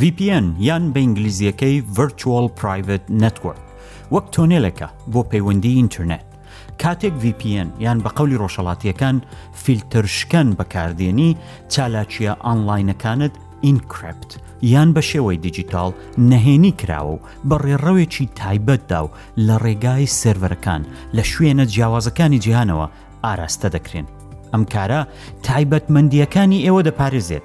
VPN یان بە ئینگلیزیەکەی Virtual Private Network وەک تۆنێلەکە بۆ پەیوەندی ئینتررنێت کاتێک VPN یان بە قەولی ڕۆژهەڵاتییەکان فیلتەر شکەن بەکاردێنی چالاکیە ئانلاینەکانت ئینکرپت یان بە شێوەی دیجیتال نەهێنی کراوە و بە ڕێڕەوێکی تایبەتدا و لە ڕێگای سێرڤەرەکان لە شوێنە جیاوازەکانی جیهانەوە ئاراستە دەکرێن ئەم کارە تایبەتمەندیەکانی ئێوە دەپارێزێت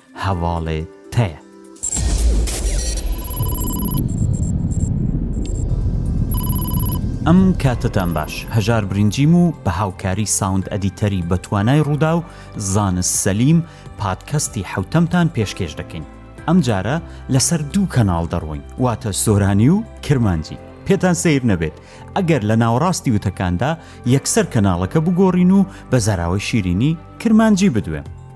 هەڤاڵێ تەیە. ئەم کاتەتان باش هەژار برینجیم و بە هاوکاری ساوند ئەدیتەری بەتوانای ڕووداو زانست سەلیم پادکەستی حەوتەمتان پێشکێش دەکەین ئەم جارە لەسەر دوو کەناڵ دەڕۆین واتە سۆرانی و کرمانجی پێتان سیر نەبێت ئەگەر لە ناوەڕاستی وتەکاندا یەکسەر کەناڵەکە بگۆڕین و بە زاراوەی شیرینی کرمانجی بدوێن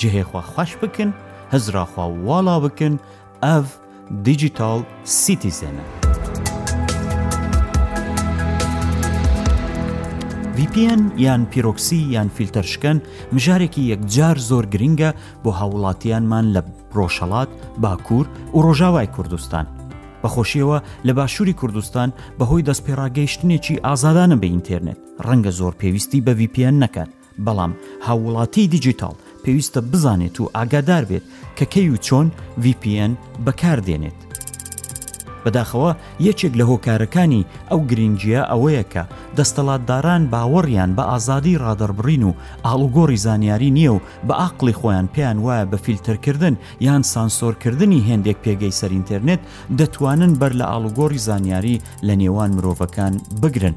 جهێ خوا خوەش بکن هزرا خوا واڵا بکن ئەڤ دیجیتاڵ سیتیزەنە. VPN یان پیرۆکسی یان فیلتەر شکەن مژارێکی یەکجار زۆر گرنگە بۆ هاوڵاتیانمان لە ڕۆژهڵات باکوور و ڕۆژاوای کوردستان بەخۆشیەوە لە باشووری کوردستان بەهۆی دەستپێڕاگەیشتنێکی ئازادانە بە ئینتێرنێت ڕەنگە زۆر پێویستی بە VPN نەکات بەڵام هاووڵاتیی دیجیتاڵ پێویستە بزانێت و ئاگادار بێت کە کەی و چۆن ڤی پی ئێن بەکار دێنێت. بەداخەوە یەکێک لە هۆکارەکانی ئەو گرینگییە ئەوەیە کە دەستەڵاتداران باوەڕیان بە ئازادیی ڕادەڕبڕین و ئاڵوگۆڕی زانیاری نییە و بە ئاقڵی خۆیان پێیان وایە بە فیلتەرکردن یان سانسۆرکردنی هێندێک پێگەی سەر ئینتێرنێت دەتوانن بەر لە ئاڵوگۆڕی زانیاری لە نێوان مرۆڤەکان بگرن.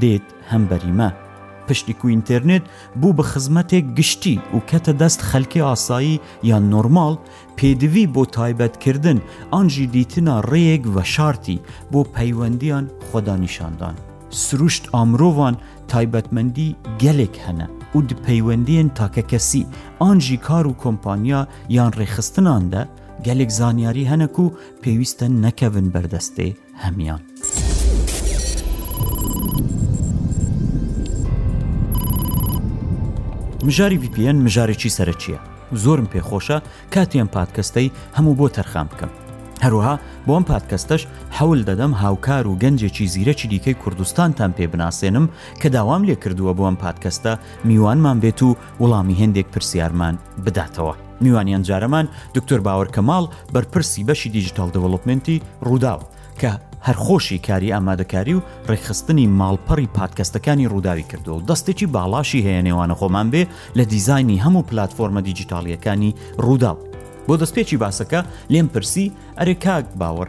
دێت هەم بەریمە. پشتیک و ئینتێرنێت بوو بە خزمەتێک گشتی و کەتە دەست خەلکی ئاسایی یان نۆرماڵ پێدوی بۆ تایبەتکردن ئانژی دیتنا ڕێیەک ڤە شارتی بۆ پەیوەندیان خۆدانیشاندان. سروشت ئا مرۆڤان تایبەتمەندی گەلێک هەنە و د پەیوەندیێن تاکەکەسی ئانژی کار و کۆمپانیا یان ڕێکخستنان دە گەلێک زانیاری هەنە کو پێویستە نەکەڤن بەردەستێ هەمیان. مژاری VPN مژارێکی سەرەکیە زۆرم پێخۆشە کاتیان پادکەستەی هەموو بۆ تەرخان بکەم هەروها بۆم پادکەستەش حەول دەدەم هاوکار و گەنجێکی زیرەکی دیکەی کوردستانتان پێ بناسێنم کە داوام لێ کردووە بۆم پادکەستە میوانمان بێت و وڵامی هێندێک پرسیارمان بداتەوە میوانی ئەنجارەمان دکتۆر باوەر کەماڵ بەرپرسی بەشی دیجیتال دڤڵپمنتی ڕووداو کە هەرخۆشی کاری ئامادەکاری و ڕێکخستنی ماڵپەڕی پادکەستەکانی ڕووداوی کردو و دەستێکی باڵاشی هەیە نێوانە خۆمان بێ لە دیزایانی هەموو پلتفۆرمە دیجیتالیەکانی ڕوودا بۆ دەستپێکی باسەکە لێم پرسی ئەرێ کاک باوەڕ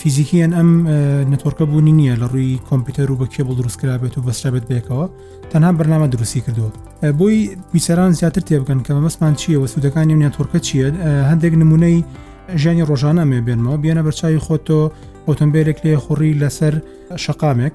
فیزیکیان ئەم نەتۆرکە بوونی نییە لە ڕووی کۆمپیوتەر و بە کێبڵ دروستکرابێت و بەسرابێت بێکەوە تەنها بەرنامە دروستی کردووە بۆی بیسەران زیاتر تێبگەن کە مەمەسمان چییە وە سوودەکانی و نەتۆرکە چییە هەندێک نمونەی ژیانی ڕۆژانە مێ بێنمەوە بیانە بەرچوی خۆتۆ ئۆتۆمبیلێک لێ خوڕی لەسەر شقامێک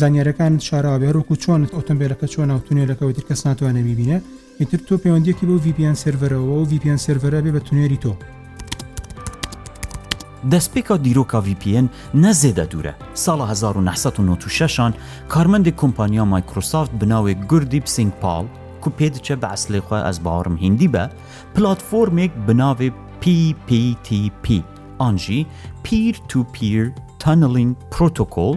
زانیارەکانت شاراوەبێ هەروەکو چۆنت ئۆتۆمبیلەکە چۆنە و تونێلەکەەوەی تر کەس ناتوانێت بیبینێ ئیتر تۆ پەیوەندیەکی بۆ VPN سێرڤەرەوە و VPN سێرڤەرە بێ بە تونێری تۆ دەستپێکا دیرۆکا VPN نە زێدە دوورە، ساڵە هەزار و نۆ سەد و نۆ و شەش ان کارمەندێک کۆمپانیا مایکرۆسافت بناوێک گوردیب سینگ پاڵ کو پێ دچێ بە ئەسلێ خوێ ئەز باوەڕم هیندی بە پلاتفۆرمێک بناوێ PPTP ئانژی پیر تو پیر تانلینگ پرۆتۆکۆل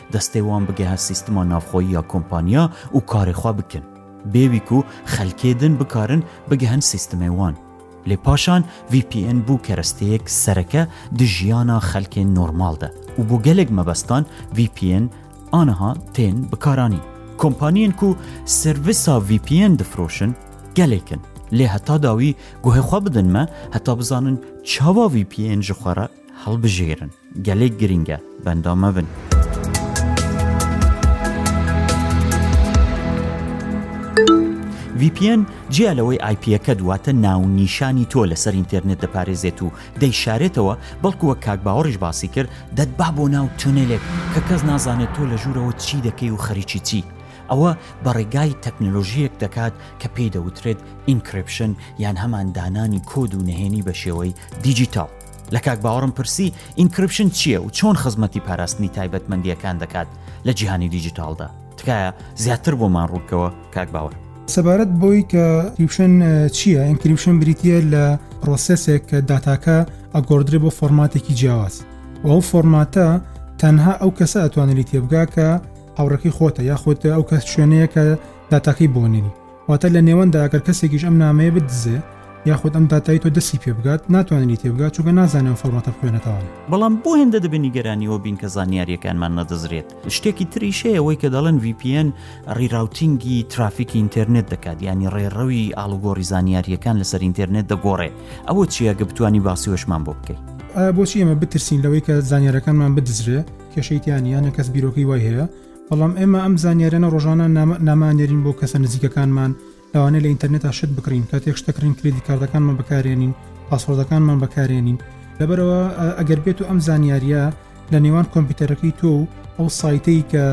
دەستێ وان بگێ هەر سیستما ناوخۆیی یا کۆمپانیا و کارێ خوا بکن بێویک و خەلکێ دن بکارن بگە هەن سیستمێ وان لێ پاشان VPN بوو کەرەستەیەک سەرەکە دژیانا خەلکێ نۆرمال دە و بۆ گەلێک مەبەستان VPN ئانەها تێن بکارانی کۆمپانیین کو سرویسا VPN دفرۆشن گەلێکن لێ هەتا داوی گوهێخوا بدنمە هەتا بزانن چاوا VPN ژخوارە هەڵبژێرن گەلێک گرنگە بەنداو مەبن. VPN جیا لەوەی آیپیەکە دواتە ناونیشانی تۆ لەسەر ئینتەرنێت دەپارێزێت و دەیشارێتەوە بەڵکووە کاک باوەڕیش باسی کرد دەتبا بۆ ناو تونێلێک کە کەس نازانێت تۆ لە ژوورەوە چی دەکەی و خەریکی چی ئەوە بە ڕێگای تەکنەلۆژیەک دەکات کە پێی دەوترێت ئینکرپشن یان هەمان دانانی کۆد و نهێنی بە شێوەی دیجیتال لە کاک باوەڕم پرسی ئینکرپشن چییە و چۆن خزمەتی پاراستنی تایبەتمەندیەکان دەکات لە جیهانی دیجیتالدا تکایە زیاتر بۆمان ڕوونکەوە کاک باوەڕ سەبارەت بۆی کە کریپشن چییە ئینکریپشن بریتە لە پرۆسسێک کە داتاکە ئەگۆدرێ بۆ فۆرماتێکی جیاواز و ئەو فۆرماتە تەنها ئەو کەسە ئەتوانێتی تێبگا کە هاوڕەکەی خۆتە یاخۆتە ئەو کەس شوێنەیە کە داتاکەی بۆنێنی واتە لە نێوەندا ئەگەر کەسێکیش ئەم نامەیە بدزێ یاخود ئەم داتایی تۆ دەستی پێ بگات ناتوانانی تێبگات چونکە نازانێ ئەم فۆڕمەتە بخوێنێتەوە. بەڵام بۆ هێندە دەبێ نیگەرانیەوە بین کە زانیارییەکانمان نەدزرێت؟ شتێکی تریش هەیە ئەوەی کە دەڵێن VPN ڕیراوتینگی ترافیکی ئینتێرنێت دەکات یانی ڕێڕەوی ئاڵوگۆڕی زانیارییەکان لەسەر ئینتێرنێت دەگۆڕێ ئەوە چیە گە بتانی باسیۆشمان بۆ بکەیت ئایا بۆچی ئێمە بترسین لەوەی کە زانیارەکانمان بدزرێ کێشەیتیان یانە کەس بیرۆکەی وای هەیە بەڵام ئێمە ئەم زانیارانە ڕۆژانە نامانێرین بۆ کەسە نزیکەکانمان لەوانەیە لە ئینتەرنێتا شت بکڕین کاتێک شتەکرین کریدی کارتەکانمان بەکارێنین پاسۆردەکانمان بەکارێنین لەبەرەوە ئەگەر بێت و ئەم زانیاریە لە نێوان کۆمپیوتەرەکەی تۆ و ئەو سایتەی کە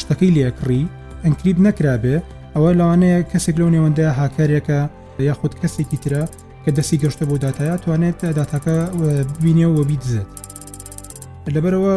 شتەکەی لێکڕی ئەنکریب نەکرابێ ئەوە لەوانەیە کەسێک لەو نێوەندە هاکارێکە یاخود کەسێکی ترە کە دەستی گەشتە بۆ دااتایە توانێت داتاکە بینێ و بیدزێت لەبەرەوە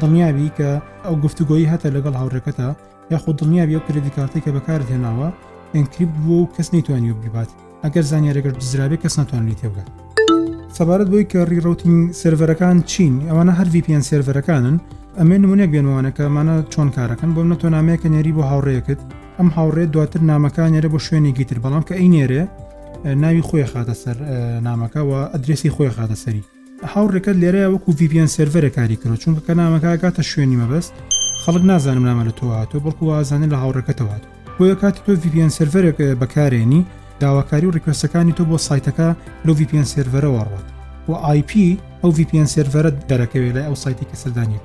دڵنیابی کە ئەو گفتوگۆی هەتە لەگەڵ هاوڕێکەتا یاخود دڵنیابی ئەو کرێدی کارتی کە بەکارت هێناوە ئەنکریپت بووە و کەس نەیتوانانی بگیبات ئەگەر زانیارەگەر دزرابێ کەس ناتوانانی تێبگات سەبارەت بۆی کە ڕیڕوتین سرڤەرەکان چین ئەوانە هەر VPN سرڤەرەکانن ئەمێ نمونێک بێنوانەکەمانە چۆن کارەکەن بۆم نە تۆ نامەیەکە نێری بۆ هاوڕێکت ئەم هاوڕێ دواتر نامەکان نێرە بۆ شوێنی گیتر بەڵام کە ئەی نێرێ ناوی خۆی خاتە سەر نامەکەەوە ئەدرێسی خۆی خاتە سەری هاوڕێکەت لێرەیە وەکو VPN سێرڤەرێ کاری کەرەوە چونکە کە نامەکە گاتە شوێنی مەبەست خەڵک نازانم نامە لە تۆ هاتوو بەڵکو وازانە لە هاوڕێکەتەوە هات بۆیە کاتی تۆ VPN سێرڤەرێک بەکارێنی داواکاری و ڕیکوێستەکانی تۆ بۆ سایتەکە لۆ VPN سێرڤەرەوە ڕات و IP ئەو VPN سێرڤەرە دەرەکەوێت لای ئەو سایتی کە سەردانیت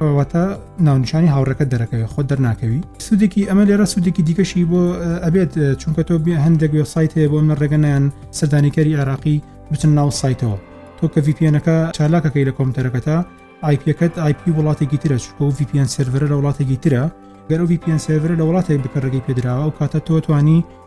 واتە ناونشانی هاوڕەکە دەرەکەوێت خۆ دەرناکەوی سوودێکی ئەمە لێرە سوودێکی دیکەشی بۆ ئەبێت چونکە تۆ بێ هەندێک وێ سایت هەیە بۆ منە ڕێگەنیان سەردانیکەری عێراقی بچن ناو سایتەوە تۆ کە VPNەکە چالاکەکەی لە کۆمپیوتەرەکەتە آیپەکەت آیP وڵاتێکی ترە چکۆ و VPN سرڤرە لە وڵاتێکی ترە گەرو VPN سێڤرە لە وڵاتێک بکە ڕێگەی پێدراوە و کاتە تۆ توانی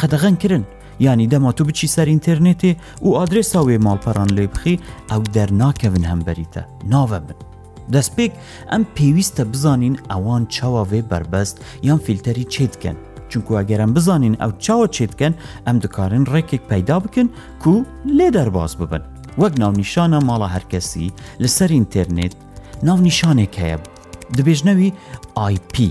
قەدەغەن کرن یانی دەما تو بچی سەر ئینتەرنێتێ و ئادرێسا وێ ماڵپەڕان لێ بخی ئەو دەرناکەون هەمبەریتە ناوە بن. دەستپێک ئەم پێویستە بزانین ئەوان چاواێ بەربەست یان فیلتەری چێتکەن چونکو ئەگەرم بزانین ئەو چاوە چێتکەن ئەم دکارن ڕێکێک پەیدا بکەن کو لێ دەرباز ببن وەک ناونیشانە ماڵە هەرکەسی لەسەر ئینتەرنێت ناونیشانێک هەیە دەبێژنەوی آیپی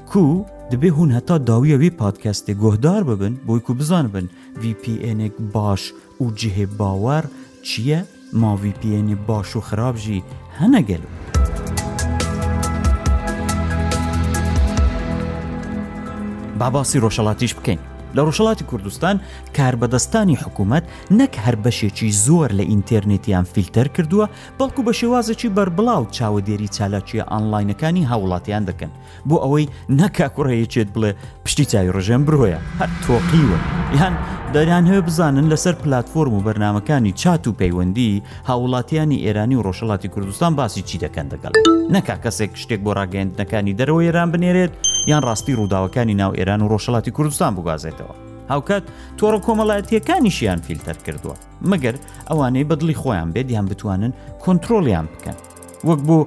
کو دبێ هون هەتا داویە وی پادکەستێ گۆهدار ببن بۆی کو بزانبن VPNێک باش و جهێ باوەڕ چییە ما VPN باش و خراپ ژی هەنە گەلو. باباسی ڕۆژەڵاتیش بکەین لە ڕۆژەڵاتی کوردستان کاربەدەستانی حکوومەت نەک هەر بەشێکی زۆر لە ئینتەرنێتیان فیلتەر کردووە بەڵکو بە شێوازێکی بەربڵاو چاوەدێری چالاکیە ئەنلاینەکانی هاوڵاتیان دەکەن بۆ ئەوەی نەکا کوڕەیەکێت بڵێ پشتی چاوی ڕژێم برۆیە هەر تۆقیوە یان دەریان هەوێ بزانن لەسەر پلتفۆرم و بەرنمەکانی چات و پەیوەندی هاوڵاتیانی ئێرانی و ڕۆژهڵاتی کوردستان باسی چی دەکەن دەگەڵ نەکا کەسێک شتێک بۆ ڕاگەندنەکانی دەرەوە ئێران بنێرێت یان ڕاستی ڕووداوەکانی ناو ئێران و ڕۆژهڵاتی کوردستان بگازێتەوە هاوکات تۆڕە کۆمەڵایەتیەکانیشیان فیلتەر کردووە مەگەر ئەوانەی بەدڵی خۆیان بێت یان بتوانن کۆنتترۆلیان بکەن وەک بۆ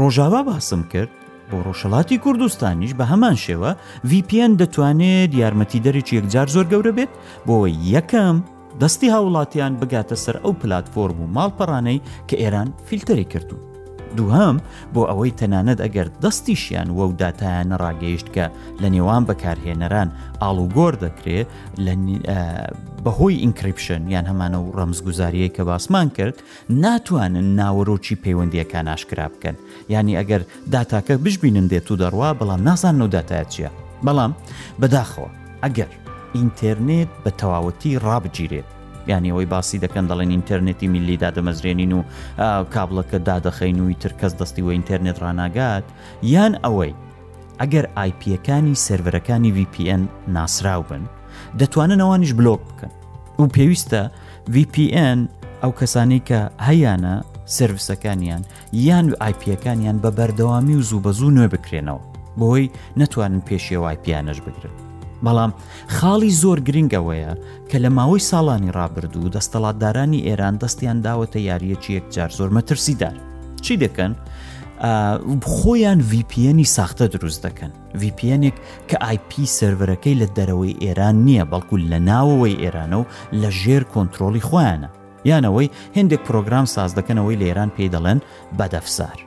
ڕۆژاوا باسم کرد بۆ ڕۆژهەڵاتی کوردستانیش بە هەمان شێوە VPN دەتوانێت یارمەتیدەرێکی یەکجار زۆر گەورە بێت بۆەوەی یەکەم دەستی هاوڵاتیان بگاتە سەر ئەو پلتفۆرم و ماڵپەڕانەی کە ئێران فیلتەری کردوون. دووهام بۆ ئەوەی تەنانەت ئەگەر دەستیشیان وە و داتایان نەڕاگەیشت کە لە نێوان بەکارهێنەران ئاڵوگۆر دەکرێت بەهۆی ئینکریپشن یان هەمانە و ڕەمزگوزاریە کە باسمان کرد ناتوانن ناوەرۆکی پەیوەندییەکان ئاشکرا بکەن یانی ئەگەر داتاکە بشبینن دێت و دەڕوا بەڵام نازان و داتایە چییە بەڵام بەداخەوە ئەگەر ئینتەرنێت بە تەواوەتی ڕابگیرێت یانی ئەوەی باسی دەکەن دەڵێن ئینتەرنێتی میلی دادەمەزرێنین و کابلەکە دادەخەین و تر کەس دەستی و ئینتەرنێت ڕناگات یان ئەوەی ئەگەر آیپیەکانی سرڤەرەکانی VPN ناسراو بن دەتوانن ئەوانیش بلۆک بکەن و پێویستە VPN ئەو کەسانی کە هەیانە سرویسەکانیان یان و آیپیەکانیان بە بەردەوامی و زوو بە زوو نوێ بکرێنەوە بۆی نەتوانن پێشێ وایپیانەش بگرن بەڵام خاڵی زۆر گرنگەوەیە کە لە ماوەی ساڵانی ڕابردوو دەستەڵاتدارانی ئێران دەستیان داوەتە یاریەکی یەکجار زۆر مەترسیدار چی دەکەن خۆیان VPNی ساختە دروست دەکەن ڤیپیەنێک کە ئایP سرەرەکەی لە دەرەوەی ئێران نییە بەڵکو لە ناوەوەی ئێرانە و لە ژێر کۆنتترۆلی خۆیانە یانەوەی هندێک پرۆگرام ساز دەکەنەوەی لە ئێران پێی دەڵێن بەدەفسار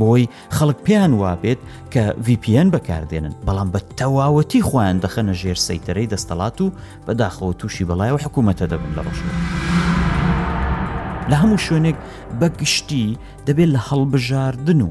بۆی خەڵک پێیان وابێت کە VPN بەکاردێنن بەڵام بە تەواوەتی خۆیان دەخەنە ژێر سەیتەرەی دەستەڵات و بەداخەوە تووشی بەڵای و حکوومەتە دەبن لە ڕۆژەوە. لە هەموو شوێنێک بە گشتی دەبێت لە هەڵبژاردن و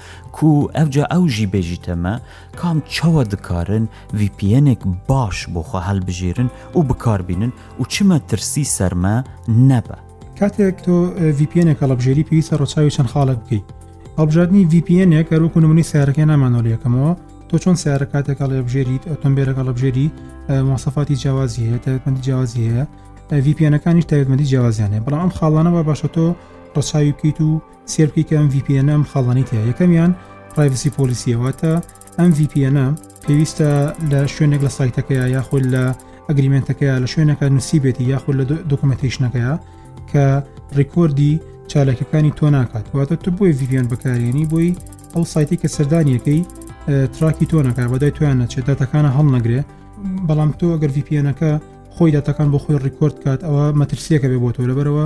کو ئەوجا ئەو ژی بێژیتەمە کام چەوە دکارن ڤیپیەنێک باش بۆ خۆ هەلبژێرن و بکاربینن و چ مەترسی سەرمە نەبە. کاتێک تۆ ڤیپیەنێک هەڵەبژێری پێویستە ڕەچاوی چەند خاڵێک بکەیت هەڵبژاردنی ڤیپیەنێک هەروەکو نمونی سیارەکەی نامانۆلیەکەمەوە تۆ چۆن سیارە کاتێک هەڵێ بژێریت ئۆتۆمبیلەکە هەڵبژێری مۆسەفاتی جیاوازی هەیە تایبەتمەندی جیاوازی هەیە ڤیپیانەکانیش تایبەتمەندی جیاوازیانێ بەڵام ئەم خاڵانەوە باشە تۆ ڕەچاوی بکەیت و سێربکەی کە ئەم VPN ئەم خاڵانی تیا یەکەمیان پرایڤسی پۆلیسیەوەتە ئەم VPN پێویستە لە شوێنێک لە سایتەکەیە یاخود لە ئەگریمنتەکەیە لە شوێنەکە نووسی بێتی یاخود لە دۆکومنتیشنەکەیە کە ڕیکۆردی چالاکەکانی تۆ ناکات واتە تو بۆی ڤیدیۆن بەکارێنی بۆی ئەو سایتی کە سەردانیەکەی تراکی تۆ نەکە بەدای تویان نەچێت داتەکانە هەڵ نەگرێ بەڵام تۆ ئەگەر VPNەکە خۆی داتەکان بۆ خۆی ڕیکۆرد کات ئەوە مەترسیەکە بێ بۆ تۆ لەبەرەوە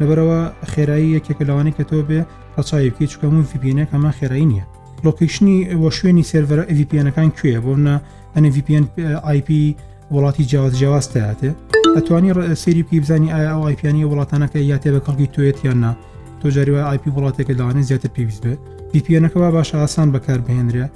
لەبەرەوە خێرایی یەکێکە لەوانی کە تۆ بێ ڕچاوی بکەیت چکە من فیپینە کەمە خێرایی نییە لۆکیشنی و شوێنی سێرڤەر ئەڤپیەنەکان کوێ بۆ منە ئەنە VPN IP وڵاتی جیاواز جیاواز تاتێ ئەتوانی سری بکی بزانانی ئایا ئەو آیپیانی وڵاتانەکە یا تێ بە کەڵکی توێت یاننا تۆ جاری وە آیپی وڵاتێکە داوانێ زیاتر پێویست بێت VPNەکەەوە باش ئاسان بەکار بهێنرێ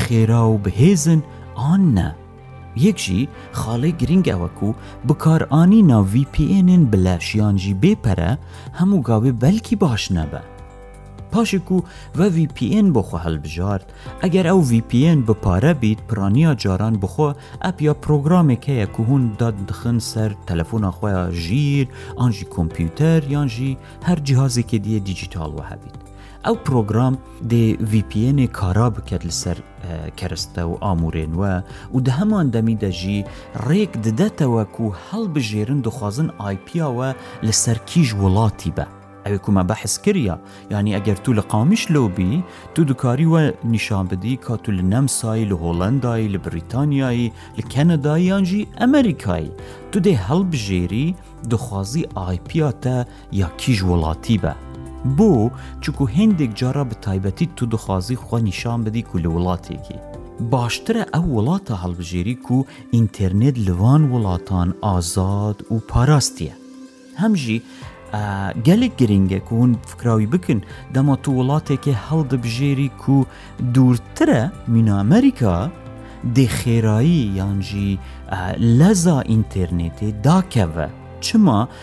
خێرا و بهێزن آن نە. یەک ژی خاڵەی گرینگ ئەوە کو بکار ئانینا ڤی پی ئێنێن بلەش یان ژی بێ پەرە هەموو گاوێ بەلکی باش نەبە. پاشێک و ڤە ڤی پی ئێن بۆ خۆ هەلبژارد ئەگەر ئەو ڤی پی ئێن بە پارە بیت پرانیا جاران بخۆ ئەپ یا پرۆگرامێک هەیە کو هوون داد دخن سەر تەلەفونا خوەیا ژیر ئان ژی کۆمپیوتەر یان ژی هەر جیهازێکێ دیە دیجیتاڵ وە هەبیت ئەو پرۆگرام دێ VPNێ کارا بکەێت لەسەر کەرستە و ئامورێنوە و دە هەمان دەمی دەژی ڕێک ددەتەوە و هەڵبژێرن دخوازن آیپیاوە لەسەر کیژ وڵاتی بە ئەوێ کومە بەحس کریا ینی ئەگەر تو لە قامیش لۆبی تو دوکاری وە نیشان بدی کا تو لە نەمسایی لە هۆڵندایی لە بریتانیایی لە کەنەداییانجی ئەمریکایی تو دێ هەڵبژێری دخوازی آیپیاتە یا کیژ وڵاتی بە بۆ چکو هندێک جارا بە تایبەتی تو دخوازی خوا نیشان بدی کو لە وڵاتێکی باشترە ئەو وڵاتە هەڵبژێری کو ئینتێرنێت لەوان وڵاتان ئازاد و پاراستیە هەمژی گەلێک گرنگە کو هون فکراوی بکن دەما تو وڵاتێکی هەڵدبژێری کو دوورترە مینامەریکا دێ خێرایی یانژی لەزا ئینتێرنێتی داکەوە چما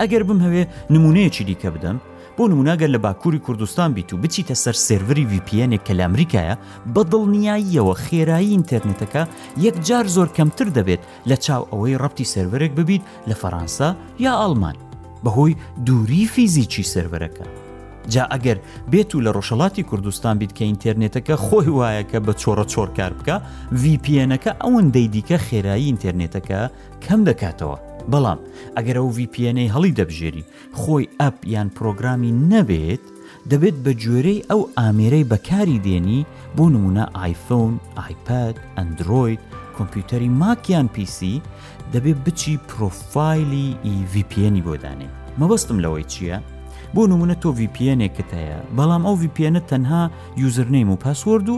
ئەگەر بمهەوێ نمونەیەکی دیکە بدەم بۆ نموناگەر لە باکووری کوردستان بیت و بچیتە سەر سێرڤری VPNێک کە لە ئەمریکایە بە دڵنیاییەوە خێرایی ئینتەرنێتەکە یەکجار زۆر کەمتر دەبێت لە چاو ئەوەی ڕەبتی سێرڤەرێک ببیت لە فەرانسە یا ئاڵمان بەهۆی دووری فیزیکی سێرڤەرەکە جا ئەگەر بێت و لە ڕۆژهڵاتی کوردستان بیت کە ئینتەرنێتەکە خۆی وایە کە بە چۆڕە چۆر کار بکە VPNەکە ئەوەندەی دیکە خێرایی ئینتەرنێتەکە کەم دەکاتەوە بەڵام ئەگەر ئەو VPNەی هەڵی دەبژێری خۆی ئەپ یان پرۆگرامی نەبێت دەبێت بە گوێرەی ئەو ئامێرەی بەکاری دێنی بۆ نمونە ئایفۆن، ئایپاد، ئەندرۆید، کۆمپیوتەری ماک یان پیسی دەبێت بچی پرۆفایلی ئی ڤیپیەنی بۆ دانێ مەبەستم لەوەی چییە؟ بۆ نمونە تۆ ڤیپیەنێکت هەیە بەڵام ئەو ڤیپیەنە تەنها یوزرنەی و پاسوەرد و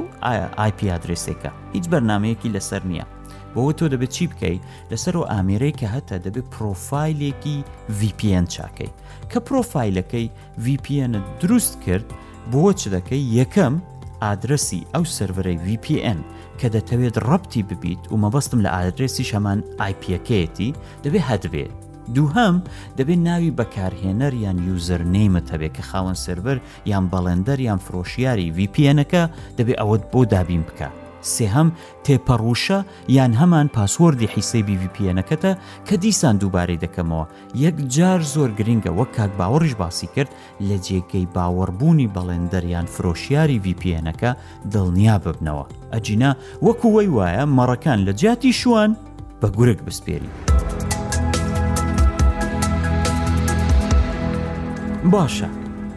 ئایپی ئادرسێکە هیچ بەرنمەیەکی لەسەر نییە بۆ تۆ دەبێت چی بکەیت لەسەر و ئامێرەی کە هەتا دەبێت پرۆفایلێکی VPN چاکەی کە پرۆفایلەکەی ڤیپیئێنت دروست کرد بۆ چ دەکەی یەکەم ئادرەسی ئەو سەرەرەی VPN کە دەتەوێت ڕەتی ببیت و مەبەستم لە ئادرێسی شەمان آیپەکەیەتی دەبێت هەدبێت دووهەم دەبێت ناوی بەکارهێنەر یان یوزەر نەیمە هەبێت کە خاوەن سرڤەر یان بەڵێندەر یان فرۆشیاری VPNەکە دەبێت ئەوەت بۆ دابین بکە سێهەم تێپەڕوشە یان هەمان پاسوەردی حیسەی بیVPNەکەتە کە دیسان دووبارەی دەکەمەوە یەکجار زۆر گرنگە وەک کاک باوەڕیش باسی کرد لە جێگەی باوەڕبوونی بەڵێندەر یان فرۆشیاری ڤی پی ئێنەکە دڵنیا ببنەوە ئەجینا وەکو وەی وایە مەڕەکان لە جیاتی شوان بە گورگ بسپێری باشە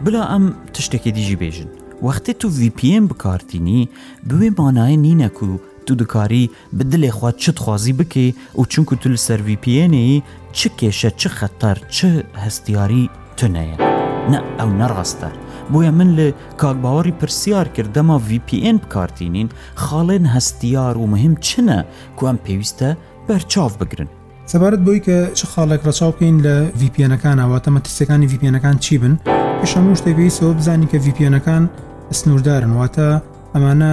بلا ئەم تشتێکی دیژی بێژن وەختێ تو VPN بکارتینی بوێ مانایە نینەکو تو دکاری بدلێ خوا چت خوازی بکەی و چونکو تو لسەر ڤی پی ئێنێی چ کێشە چ خەتەر چ هەستیاری تو نەیە نە ئەو نەڕاستە بۆیە من لە کاک باوەڕی پرسیار کرد دەما ڤی پی ئێن بکارتینین خاڵێن هەستیار و مهم چنە کو ئەم پێویستە بەرچاو بگرن سەبارەت بەوەی کە چ خاڵێک ڕەچاو بکەین لە ڤی پی ئێنەکانە واتە مەترسیەکانی ڤی پی ئێنەکان چی بن پێش هەموو شتێک پێویستەوە بزانی کە ڤی پی ئێنەکان سنووردارن واتە ئەمانە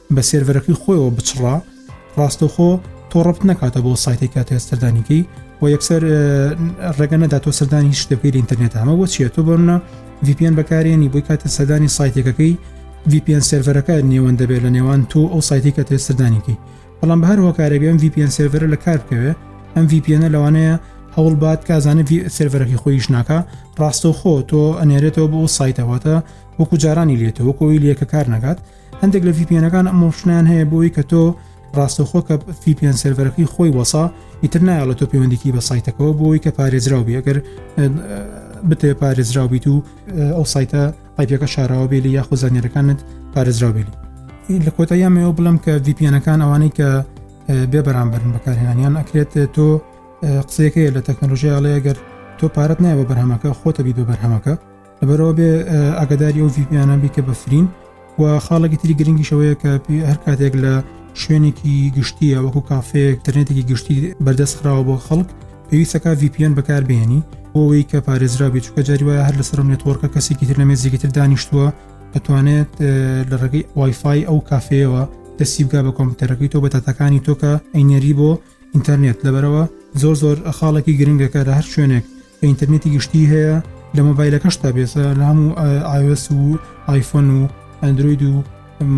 بە سێرڤەرەکەی خۆیەوە بچڕا ڕاستەوخۆ تۆ ڕبت نکاتە بۆ سایتێک کاتێ سەردانیکەی و یەکسەر ڕێگە نەدا تۆ سەردانی هیچ شتەکەی ئینتەرنێت ئەمە بۆ چیە تۆ بەمە VPN بەکارێنی بۆی کاتە سەردانی سایتێکەکەی VPN سێرڤەرەکە نێوەند دەبێت لە نێوان تۆ ئەو سایتی کە تێ سەردانیکەی بەڵام بە هەر هۆکارێک ئەم VPN سێرڤەرە لە کار بکەوێت ئەم VPNە لەوانەیە هەوڵ بات کازانە سێرڤەرەکەی خۆیش ناکە ڕاستەوخۆ تۆ ئەنێرێتەوە بۆ سایتەوەتە وەکو جارانی لێتەوە کۆی لەکە کار نەکات هەندێک لە ڤیپیەنەکان ئەم ڕشنیان هەیە بۆی کە تۆ ڕاستەخۆ کە فیپیان سەرەرەکەی خۆی وەسا ئیتر نایە لە تۆ پەیوەندیکی بە سایتەکەەوە بۆی کە پارێزراو بێ گەر بتێ پارێزراو بیت و ئەو سایتە ئایپەکە شاراوە بێلی یاخۆ زانانیەکانت پارێزراو بێلی لە کۆتاییامەوە بڵم کە ڤیپیەنەکان ئەوانەی کە بێ بەرامبەرن بەکارهێنانیان ئەکرێت تۆ قسەکەیە لە تەکنۆلژیاڵەیە گەر تۆ پارت نایە بە بەرهەمەکە خۆتە بیت بە بەرهەمەکە لەبەرەوە بێ ئاگداری ئەو ڤیپیانە بیکە بەفرین و خاڵێکی تری گرنگیشەوەیە کە پێ هەر کاتێک لە شوێنێکی گشتیە وەکو کافەیەک تەرنێتێکی گشتی بەردەست خراوە بۆ خەڵک پێویستەکە VPN بەکار بێنی بۆەوەی کە پارێزرا بێت چکە جاری وایە هەر لەسەر نێتوەرکە کەسێکی تر لە مێزێکی تر دانیشتووە دەتوانێت لە ڕێگەی وایفای ئەو کافەیەوە دەستی بگا بە کۆمپیوتەرەکەی تۆ بە تاتەکانی تۆکە ئەینەری بۆ ئینتەرنێت لەبەرەوە زۆر زۆر خاڵێکی گرنگەکە لە هەر شوێنێک کە ئینتەرنێتی گشتی هەیە لە مۆبایلەکەش تا بێسە لە هەموو ئاوس و آیفۆن و ئەندروید و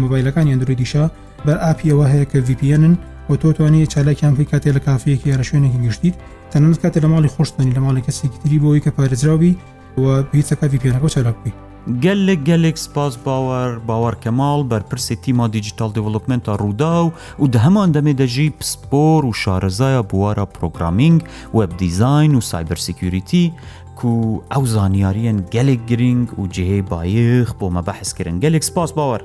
مۆبایلەکانی ئەندرویدیشە بەر ئاپی ئەوە هەیە کە VPNن و تۆ توانانی چالاکیان بکەی کاتێ لە کافەیەکی یارە شوێنێکی گشتیت تەنەنت کاتێ لە ماڵی خۆشتانی لە ماڵی کەسێکتری بۆی کە پارێزراوی و پێیسەکە VPNەکە چالاک بکەیت گەللک گەللک سپاس باوەر باوەر کەماڵ بەرپرسێ تیما دیجیتال دڤڵپمنتا ڕووداو و دە هەمان دەمێ دەژی پسپۆر و شارەزایە بوارە پرۆگرامینگ وێب دیزاین و سایبەر سیکیوریتی کو ئەو زانیاریان گەلێک گرینگ و جێهێ بایخ بۆ مەبەحس کرن گەلێک سپاس باوەر.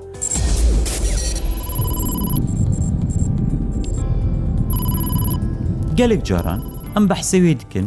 گەلێک جاران ئەم بەحسەوێ دکن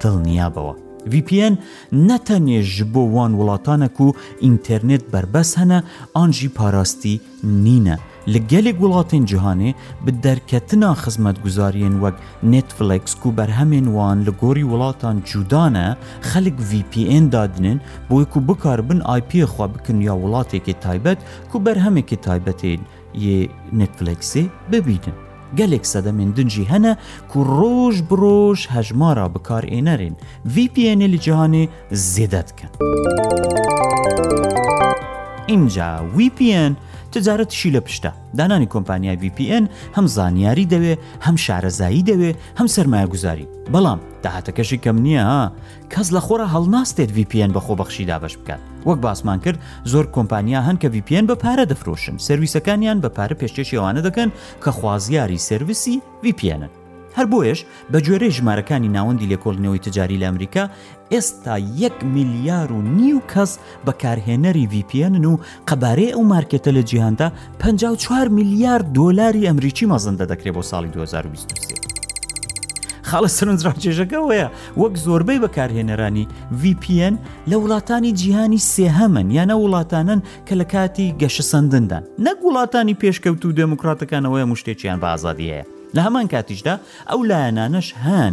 دڵنیابەوە ڤی پی ئێن نە تەنێ ژ بۆ وان وڵاتانەک و ئینتێرنێت بەربەس هەنە ئان ژی پاراستی نینە لە گەلێک وڵاتێن جیهانێ بە دەرکەتنا خزمەتگوزاریێن وەک نێتفلێکس و بەرهەمێن وان لە گۆری وڵاتان جودانە خەلک ڤی پی ئێن دادنێن بۆیەک و بکار بن ئایپیە خوا بکن یا وڵاتێکی تایبەت کو بەرهەمێکی تایبەتێن یێ نێتفلێکسێ ببینن گەلێک سەدەمێن دنجی هەنە کو ڕۆژ بڕۆژ هەژمارا بکارئێنەرێن VPN لە جیهانێ زێدە دکەن. ئینجا VPN تجارەتشی لە پشتە دانانی کۆمپانیای VPN هەم زانیاری دەوێ هەم شارەزایی دەوێ هەم سەرمایە گوزاری بەڵام داهاتەکەشی کەم نییە کەس لە خۆڕا هەڵناستێت ڤی پی ئێن بە خۆبەخشی دابەش بکات وەک باسمان کرد زۆر کۆمپانیا هەن کە ڤی پی ئێن بە پارە دەفرۆشن سرویسەکانیان بە پارە پێشکێشی ئەوانە دەکەن کە خوازیاری سرویسی ڤی پی ئێنن هەر بۆیەش بە گوێرەی ژمارەکانی ناوەندی لێکۆڵینەوەی تجاری لە ئەمریکا ئێستا یەک ملیار و نیو کەس بەکارهێنەری ڤی پی ئێنن و قەبارەی ئەو مارکێتە لە جیهاندا 54 میلیارد دۆلاری ئەمریکی مەزندە دەکرێت بۆ ساڵی 2023. خاڵە سەرنجڕاکێشەکە وەیە وەک زۆربەی بەکارهێنەرانی VPN لە وڵاتانی جیهانی سێهەمن یانە وڵاتانن کە لە کاتی گەشە سندندان نەک وڵاتانی پێشکەوت و دێموکراتەکانەوەی مشتێکیان بە ئازادی هەیە لە هەمان کاتیشدا ئەو لایەنانەش هەن